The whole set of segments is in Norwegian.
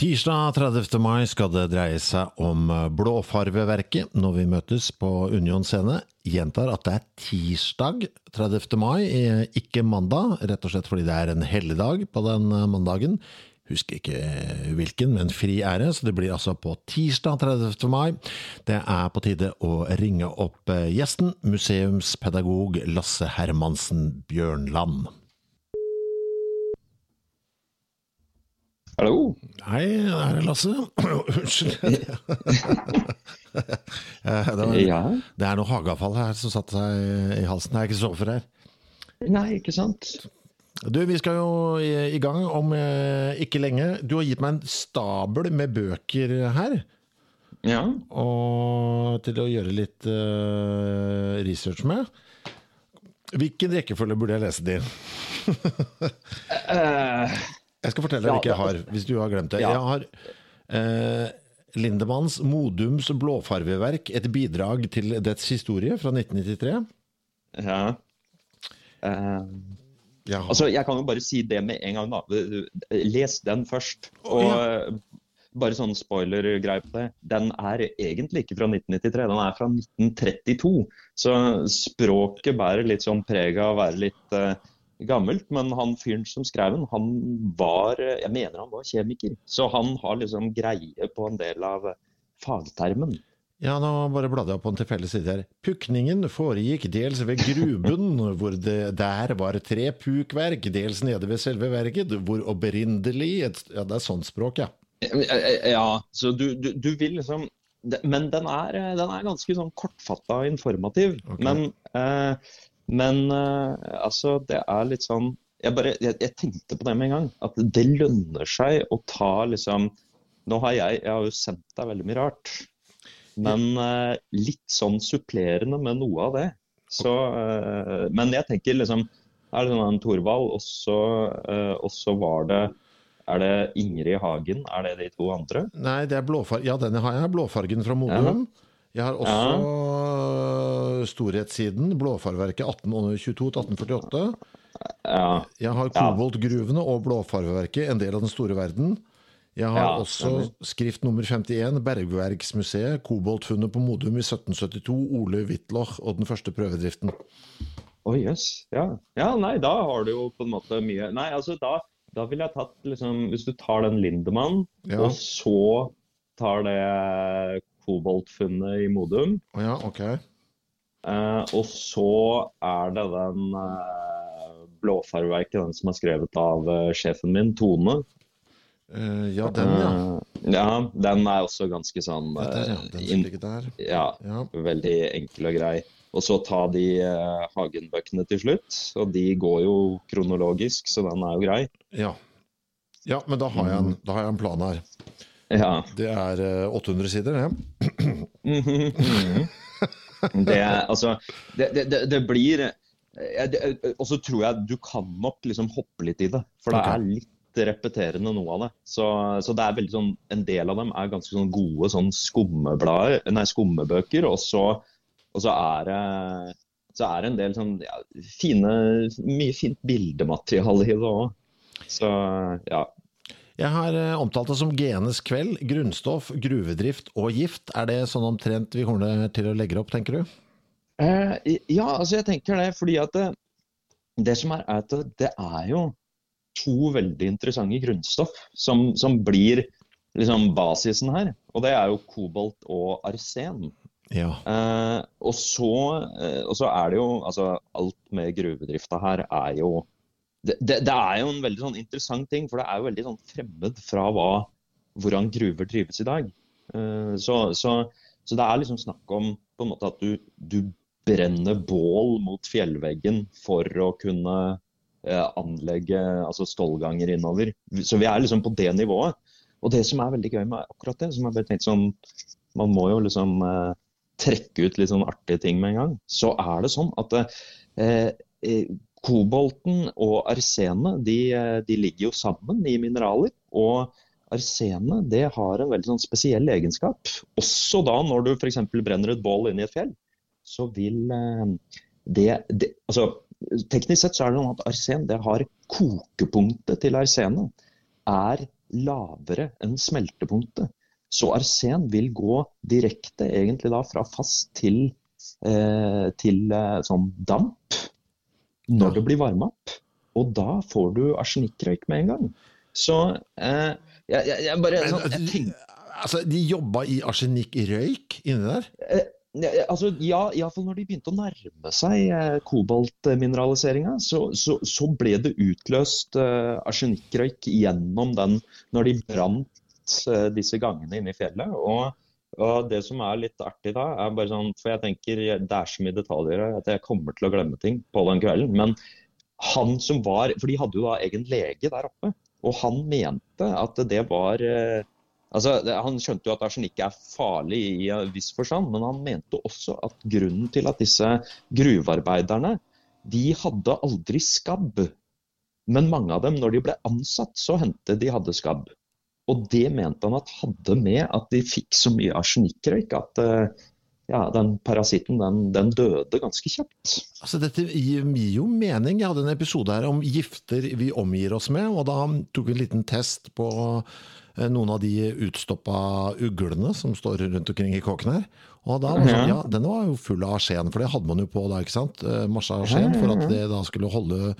Tirsdag 30. mai skal det dreie seg om eh, Blåfarveverket når vi møtes på Union scene. Gjentar at det er tirsdag 30. mai, eh, ikke mandag, rett og slett fordi det er en helligdag på den eh, mandagen. Husker ikke hvilken, men fri ære, så det blir altså på tirsdag 30. mai. Det er på tide å ringe opp gjesten, museumspedagog Lasse Hermansen Bjørnland. Hallo? Hei, her er Lasse. Unnskyld. Det, var, Ja? det er noe hageavfall her som satte seg i halsen. Det er ikke for her. Nei, ikke sant? Du, vi skal jo i, i gang om eh, ikke lenge. Du har gitt meg en stabel med bøker her. Ja. Og til å gjøre litt eh, research med. Hvilken rekkefølge burde jeg lese de? i? Eh, Jeg skal fortelle deg Ja, hvilke jeg har, hvis du har glemt det. Ja. Jeg har eh, Lindemanns Modums blåfarveverk, et bidrag til dets historie fra 1993. ja. Eh, Jeg altså, jeg kan jo bare si det med en gang, da. Les den først. Og Og ja. eh, bare sånn spoiler-greie på det. Den er egentlig ikke fra 1993, den er fra 1932. Så språket bærer litt sånn preg av å være litt eh, gammelt. Men han fyren som skrev den, han var eh, Jeg mener han var kjemiker. Så han har liksom greie på en del av eh, fagtermen. ja, nå bare bladde jeg opp på en tilfeldig side her. Pukningen foregikk dels ved gruben, hvor det der var tre pukverk, dels nede ved selve verket, hvor opprinnelig et, Ja, det er sånt språk, ja. Ja, så du, du, du vil liksom Men den er, eh, den er ganske sånn kortfatta og informativ. Okay. Men, eh, men eh, altså, det er litt sånn jeg, bare, jeg, jeg tenkte på det med en gang. At det lønner seg å ta liksom Nå har jeg, jeg har jo sendt deg veldig mye rart. Men uh, litt sånn supplerende med noe av det. Så, uh, men jeg tenker liksom Er det sånn Thorvald, og så, uh, var det er det Ingrid Hagen? Er det de to andre? Nei, det er blåfargen. Ja, denne har jeg. Blåfargen fra Modum. Jeg har også øh, storhetssiden, blåfarverket 1822-1848. Ja. Jeg har koboltgruvene og blåfarverket, en del av den store verden. Jeg har Ja, også skrift nummer 51, Bergverksmuseet, koboltfunnet på Modum i 1772, Ole Whitloch og den første prøvedriften. Å, jøss. Ja. ja, nei, da har du jo på en måte mye Nei, altså da, da ville jeg tatt liksom Hvis du tar den Lindemann, Ja. og så tar det koboltfunnet i Modum, oh, ja, ok. Eh, og så er det den blåfarverket, blåfarveverket, den som er skrevet av eh, sjefen min, Tone. Uh, ja, den, ja. Uh, ja, den er også ganske sånn Ja, der, ja. eh, Den som ligger der. ja, Ja. veldig enkel og grei. Og så ta de uh, Hagen-bøkene til slutt. Og de går jo kronologisk, så den er jo grei. ja. Ja, men da har, jeg en, da har jeg en plan her. Ja. Det er eh, 800 sider, det. Mhm, mhm. det, altså, det, det, det, blir Og så tror jeg du kan nok liksom hoppe litt i det. For det er litt repeterende noe av det. Så, så det er veldig sånn En del av dem er ganske sånn gode sånn skummeblader, nei, skummebøker. Og så, og så er det så er det en del sånn ja, fine Mye fint bildemateriale i det òg. Så ja. Jeg har eh, omtalt det som genes kveld, grunnstoff, gruvedrift og gift. Er det sånn omtrent vi kommer til å legge opp, tenker du? Eh, ja, altså jeg tenker det, fordi at det, det som er, er at det, det er jo to veldig interessante grunnstoff som, som blir liksom basisen her. Og det er jo kobolt og arsen. Ja. Eh, og, så, eh, og så er det jo altså Alt med gruvedrifta her er jo det, det, det, er jo en veldig sånn interessant ting, for det er jo veldig sånn fremmed fra hva, hvordan gruver drives i dag. Uh, så, så, så, det er liksom snakk om på en måte at du, du brenner bål mot fjellveggen for å kunne uh, anlegge altså stålganger innover. Så vi er liksom på det nivået. Og det som er veldig gøy med akkurat det, som jeg bare tenkt sånn Man må jo liksom uh, trekke ut litt sånn artige ting med en gang. Så er det sånn at Kobolten og arsenet de, de, ligger jo sammen i mineraler. og Arsenet det har en veldig sånn spesiell egenskap. Også da når du f.eks. brenner et bål inne i et fjell, så vil eh, det, det altså, Teknisk sett så er det sånn at arsen det har kokepunktet til arsenet er lavere enn smeltepunktet. Så arsen vil gå direkte egentlig da fra fast til, eh, til eh, sånn damp når det blir varma opp. Og da får du arsenikkrøyk med en gang. Så eh, jeg, jeg, jeg, bare sånn, jeg tenker... Altså, De jobba i arsenikkrøyk inni der? Eh, altså, ja, iallfall når de begynte å nærme seg eh, koboltmineraliseringa, så, så, så, ble det utløst eh, arsenikkrøyk gjennom den når de brant eh, disse gangene inne i fjellet. og og Det som er litt artig da, er bare sånn, for jeg tenker det er så mye detaljer at jeg kommer til å glemme ting på den kvelden. Men han som var For de hadde jo da egen lege der oppe. Og han mente at det var eh, altså Han skjønte jo at arsenikk er farlig i en viss forstand, men han mente også at grunnen til at disse gruvearbeiderne de hadde aldri skabb. Men mange av dem, når de ble ansatt, så hendte de hadde skabb. Og det mente han at hadde med at de fikk så mye arsenikkrøyk at eh, ja, den parasitten den, den, døde ganske kjapt. Altså Dette gir jo mening. Jeg hadde en episode her om gifter vi omgir oss med. og Da tok vi en liten test på noen av de utstoppa uglene som står rundt omkring i kåken her. Og da var sånn, ja, Den var jo full av skjeen, for det hadde man jo på da, ikke sant? Eh, masse skjeen for at det da skulle holde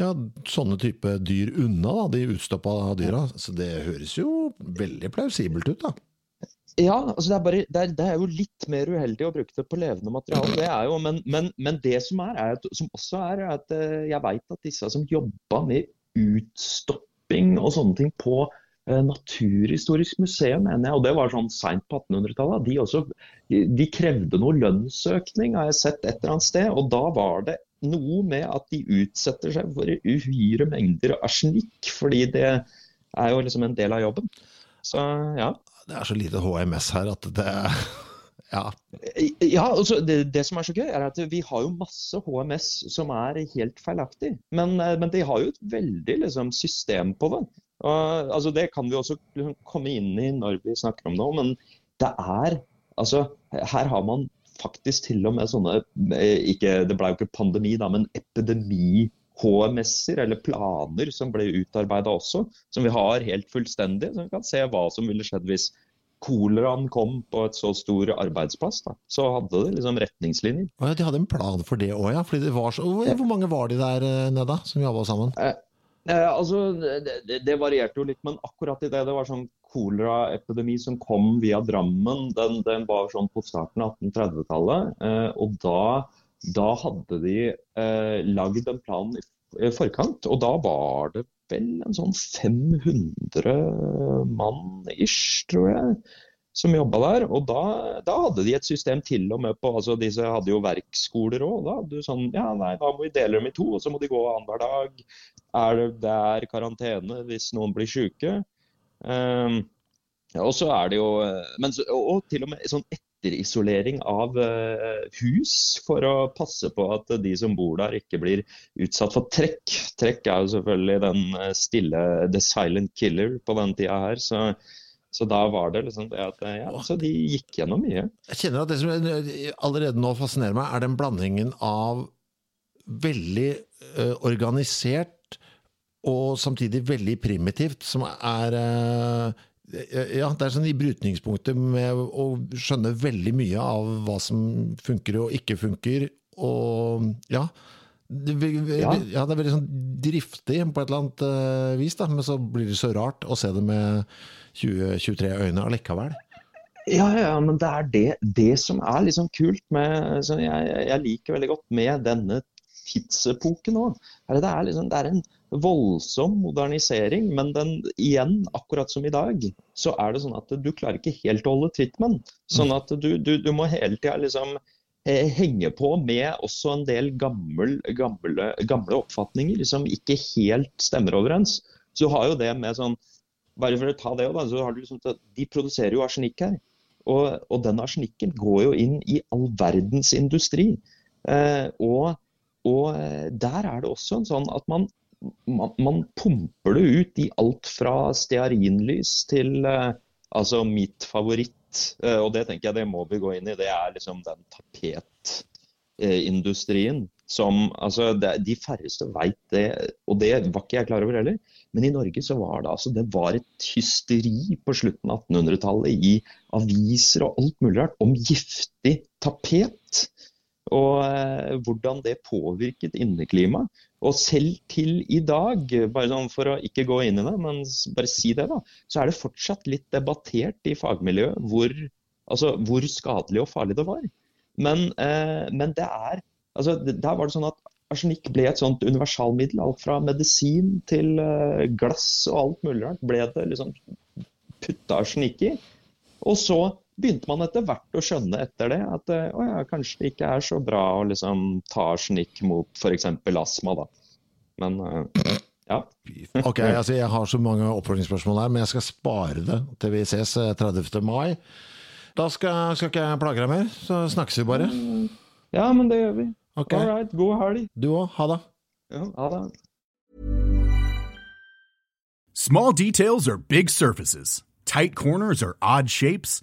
ja, sånne type dyr unna, da, de utstoppa dyra. Så det høres jo veldig plausibelt ut, da. Ja, altså det er, bare, det, er, det er, jo litt mer uheldig å bruke det på levende materiale. Det er jo, men, men, men det som, er, er at, som også er, at eh, jeg veit at disse som jobba med utstopping og sånne ting på eh, Naturhistorisk museum, mener jeg, og det var sånn seint på 1800-tallet, de, de krevde noe lønnsøkning, har jeg sett et eller annet sted. Og da var det noe med at de utsetter seg for uhyre mengder arsenikk, fordi det er jo liksom en del av jobben. Så ja. Det er så lite HMS her at det ja. ja altså det, det, som er så gøy, er at vi har jo masse HMS som er helt feilaktig. Men, men de har jo et veldig liksom, system på det. Og, altså, det kan vi også komme inn i når vi snakker om det, men det er altså, Her har man faktisk til og med sånne eh, ikke, Det ble jo ikke pandemi, da, men epidemi HMS-er, eller planer, som ble utarbeida også, som vi har helt fullstendig. Så vi kan se hva som ville skjedd hvis koleraen kom på et så stor arbeidsplass. Da. Så hadde det liksom retningslinjer. Oh, ja, de hadde en plan for det òg, ja. Det så, hvor mange var de der nede nede som jobba sammen? Eh, altså, det, det, varierte jo litt, men akkurat i det det var sånn koleraepidemi som kom via Drammen, den, den var sånn på starten av 1830-tallet. Eh, og da, da, hadde de eh, lagd en plan i forkant, og da var det vel en sånn 500 mann ish, tror jeg, som jobba der. Og da, da, hadde de et system til og med på altså Disse hadde jo verksskoler òg. Da hadde du sånn Ja, nei, da må vi dele dem i to, og så må de gå annenhver dag. Er det der karantene hvis noen blir syke? Um, og så er det jo men, Og til og med sånn etterisolering av uh, hus for å passe på at de som bor der ikke blir utsatt for trekk. Trekk er jo selvfølgelig den eh, stille the silent killer på den tida her. så så da var det liksom det at ja, så de gikk gjennom mye. Jeg kjenner at det som allerede nå fascinerer meg, er den blandingen av veldig uh, organisert og samtidig veldig primitivt, som er uh, ja, det er sånn i brytningspunktet med å skjønne veldig mye av hva som funker og ikke funker. Og ja, ja. ja, det er veldig sånn driftig på et eller annet uh, vis, da, men så blir det så rart å se det med 20-23 øyne allikevel. Ja, ja, men det er det, det som er liksom kult med jeg, jeg, liker veldig godt med denne tidsepoken òg. Det liksom, det er en voldsom modernisering, men den, igjen, akkurat som i dag, så er det sånn at du klarer ikke helt å holde tritt med den. Sånn at du, du, du må hele tida liksom eh, henge på med også en del gammel, gamle, gamle oppfatninger som ikke helt stemmer overens. Så du har jo det med sånn Bare for å ta det, så har du liksom, De produserer jo arsenikk her. Og, og den arsenikken går jo inn i all verdens industri. Eh, og, og, eh, der er det også en sånn at man, man, man pumper det ut i alt fra stearinlys til eh, altså mitt favoritt, eh, og det tenker jeg det må vi gå inn i, det er liksom den tapetindustrien. Som, altså, det, de færreste veit det, og det var ikke jeg klar over heller. Men i Norge så var det altså det var et hysteri på slutten av 1800-tallet i aviser og alt mulig rart om giftig tapet. Og eh, hvordan det påvirket inneklimaet. Og selv til i dag, bare sånn for å ikke gå inn i det, men bare si det, da, så er det fortsatt litt debattert i fagmiljøet hvor, altså, hvor skadelig og farlig det var. Men, eh, men det er altså, Der var det sånn at arsenikk ble et sånt universalmiddel. Alt fra medisin til uh, glass og alt mulig rart ble det liksom putta arsenikk i. Og så begynte man etter hvert å skjønne etter det at å ja, kanskje det ikke er så bra å liksom ta snikk mot f.eks. astma. da. Men uh, ja. ok, altså Jeg har så mange oppfølgingsspørsmål her, men jeg skal spare det til vi ses 30. mai. Da skal, skal ikke jeg plage deg mer, så snakkes vi bare. Ja, men det gjør vi. Okay. All right, god helg. Du òg. Ha det. Ja, ha det. Small details are big surfaces. Tight corners are odd shapes.